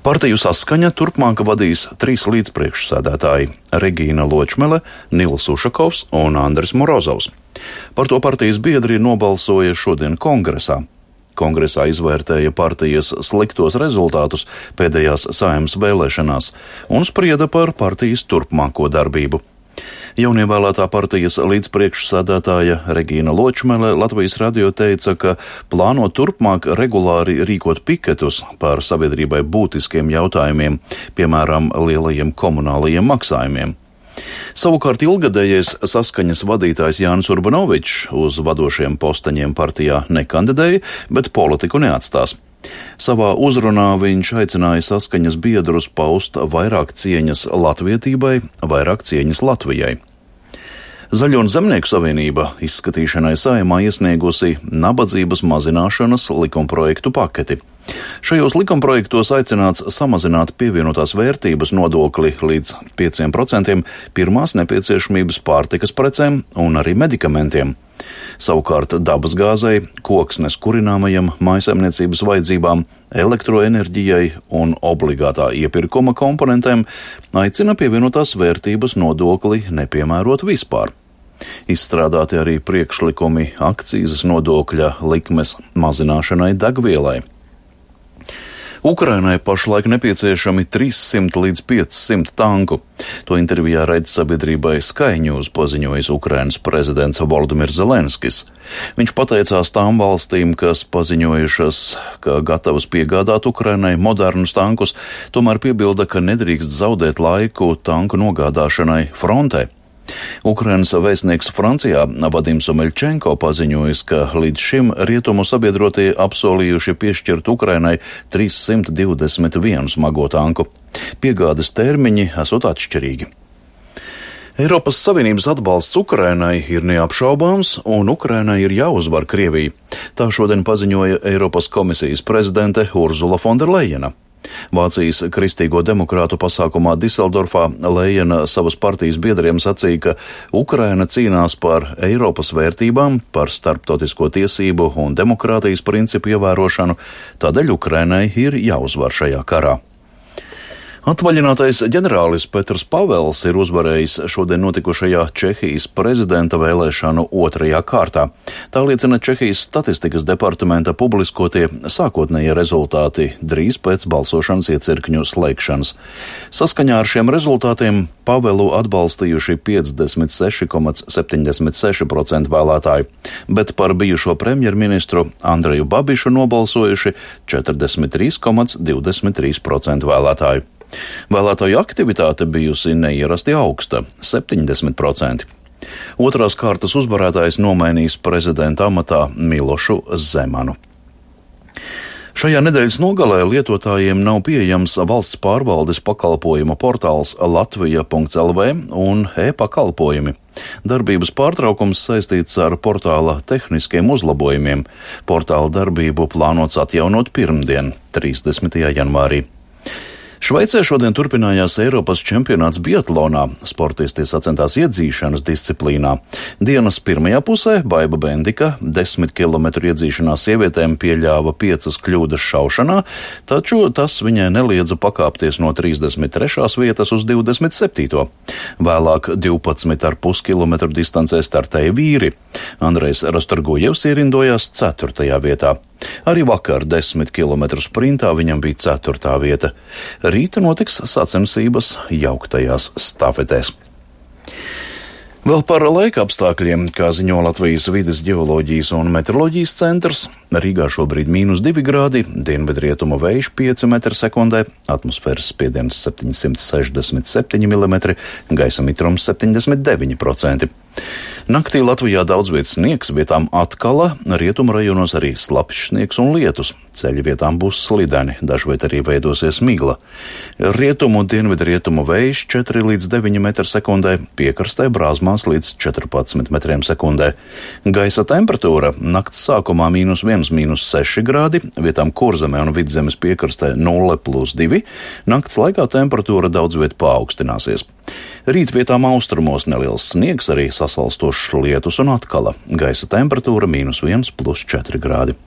Partiju saskaņa turpmāk vadīs trīs līdzpriekšsēdētāji - Regīna Ločmele, Nils Ušakovs un Andris Morozovs. Par to partijas biedri nobalsoja šodien kongresā. Kongresā izvērtēja partijas sliktos rezultātus pēdējās saimnes vēlēšanās un sprieda par partijas turpmāko darbību. Jaunievēlētā partijas līdzpriekšsādātāja Regīna Ločmele Latvijas radio teica, ka plāno turpmāk regulāri rīkot piketus par sabiedrībai būtiskiem jautājumiem, piemēram, lielajiem komunālajiem maksājumiem. Savukārt ilgadējais saskaņas vadītājs Jānis Urbanovičs uz vadošiem posteņiem partijā nekandidēja, bet politiku neatstās. Savā uzrunā viņš aicināja saskaņas biedrus paust vairāk cieņas latvietībai, vairāk cieņas Latvijai. Zaļo un zemnieku savienība izskatīšanai saimā iesniegusi nabadzības mazināšanas likumprojektu paketi. Šajos likumprojektos aicināts samazināt pievienotās vērtības nodokli līdz 5% pirmās nepieciešamības pārtikas precēm un arī medikamentiem. Savukārt dabasgāzei, koksnes kurināmajam, maisaimniecības vajadzībām, elektroenerģijai un obligātā iepirkuma komponentēm aicina pievienotās vērtības nodokli nepiemērot vispār. Izstrādāti arī priekšlikumi akcijas nodokļa likmes mazināšanai degvielai. Ukrainai pašlaik nepieciešami 300 līdz 500 tanku. To intervijā raidījuma sabiedrībai Skaņūs paziņojis Ukrainas prezidents Valdemirs Zelenskis. Viņš pateicās tām valstīm, kas paziņojušas, ka gatavas piegādāt Ukrainai modernus tankus, tomēr piebilda, ka nedrīkst zaudēt laiku tanku nogādāšanai frontē. Ukrainas vēstnieks Francijā Vadims Omeļčenko paziņojis, ka līdz šim rietumu sabiedrotie apsolījuši piešķirt Ukrainai 321 smago tanku. Piegādes termiņi esot atšķirīgi. Eiropas Savienības atbalsts Ukrainai ir neapšaubāms, un Ukrainai ir jāuzvar Krievija. Tā šodien paziņoja Eiropas komisijas prezidente Urzula Fonderleina. Vācijas kristīgo demokrātu pasākumā Diseldorfā Lējena savas partijas biedriem sacīja, ka Ukraina cīnās par Eiropas vērtībām, par starptautisko tiesību un demokrātijas principu ievērošanu, tādēļ Ukrainai ir jāuzvar šajā karā. Atvaļinātais ģenerālis Petrs Pavels ir uzvarējis šodien notikušajā Čehijas prezidenta vēlēšanu otrajā kārtā. Tā liecina Čehijas statistikas departamenta publiskotie sākotnējie rezultāti drīz pēc balsošanas iecirkņu slēgšanas. Saskaņā ar šiem rezultātiem Pavelu atbalstījuši 56,76% vēlētāju, bet par bijušo premjerministru Andreju Babišu nobalsojuši 43,23% vēlētāju. Vēlētāju aktivitāte bijusi neierasti augsta - 70%. Otrās kārtas uzvarētājs nomainīs prezidenta amatā Milošu Zemanu. Šajā nedēļas nogalē lietotājiem nav pieejams valsts pārvaldes pakalpojuma portāls latvija.lv un e-pakalpojumi. Darbības pārtraukums saistīts ar portāla tehniskiem uzlabojumiem. Portāla darbību plānots atjaunot pirmdien, 30. janvārī. Šveicē šodien turpinājās Eiropas čempionāts Biatlonā. Sportisti sacentās iedzīšanas disciplīnā. Dienas pirmajā pusē Baiba Bendika 10 km iedzīšanā sievietēm pieļāva piecas kļūdas šaušanā, taču tas viņai neliedza pakāpties no 33. vietas uz 27. Vēlāk 12,5 km distancē startēja vīri. Andrejs Rastorgojevs ierindojās 4. vietā. Arī vakar 10 km sprintā viņam bija 4. vieta. Rīta notiks sacensības jauktajās stafetēs. Vēl par laika apstākļiem, kā ziņo Latvijas vidas geoloģijas un meteoroloģijas centrs, Rīgā šobrīd mīnus 2 grādi, dienvidrietumu vējš 5 m2, atmosfēras spiediens 767 mm, gaisa mitrums 79%. Naktī Latvijā daudz vietas sniegs, vietām atkala, rietumu rajonos arī slapjš sniegs un lietus. Ceļi vietām būs slideni, dažviet arī veidosies migla. Rietumu un dienvidu rietumu vējš 4 līdz 9 m2, piekrastē brāzmās līdz 14 m2. Gaisa temperatūra nakts sākumā mīnus 1, mīnus 6 grādi, vietām kurzemē un vidzemes piekrastē 0 plus 2. Nakts laikā temperatūra daudz viet paaugstināsies. Rīt vietām austrumos neliels sniegs, arī sasalstošs lietus un atkala. Gaisa temperatūra mīnus 1 plus 4 grādi.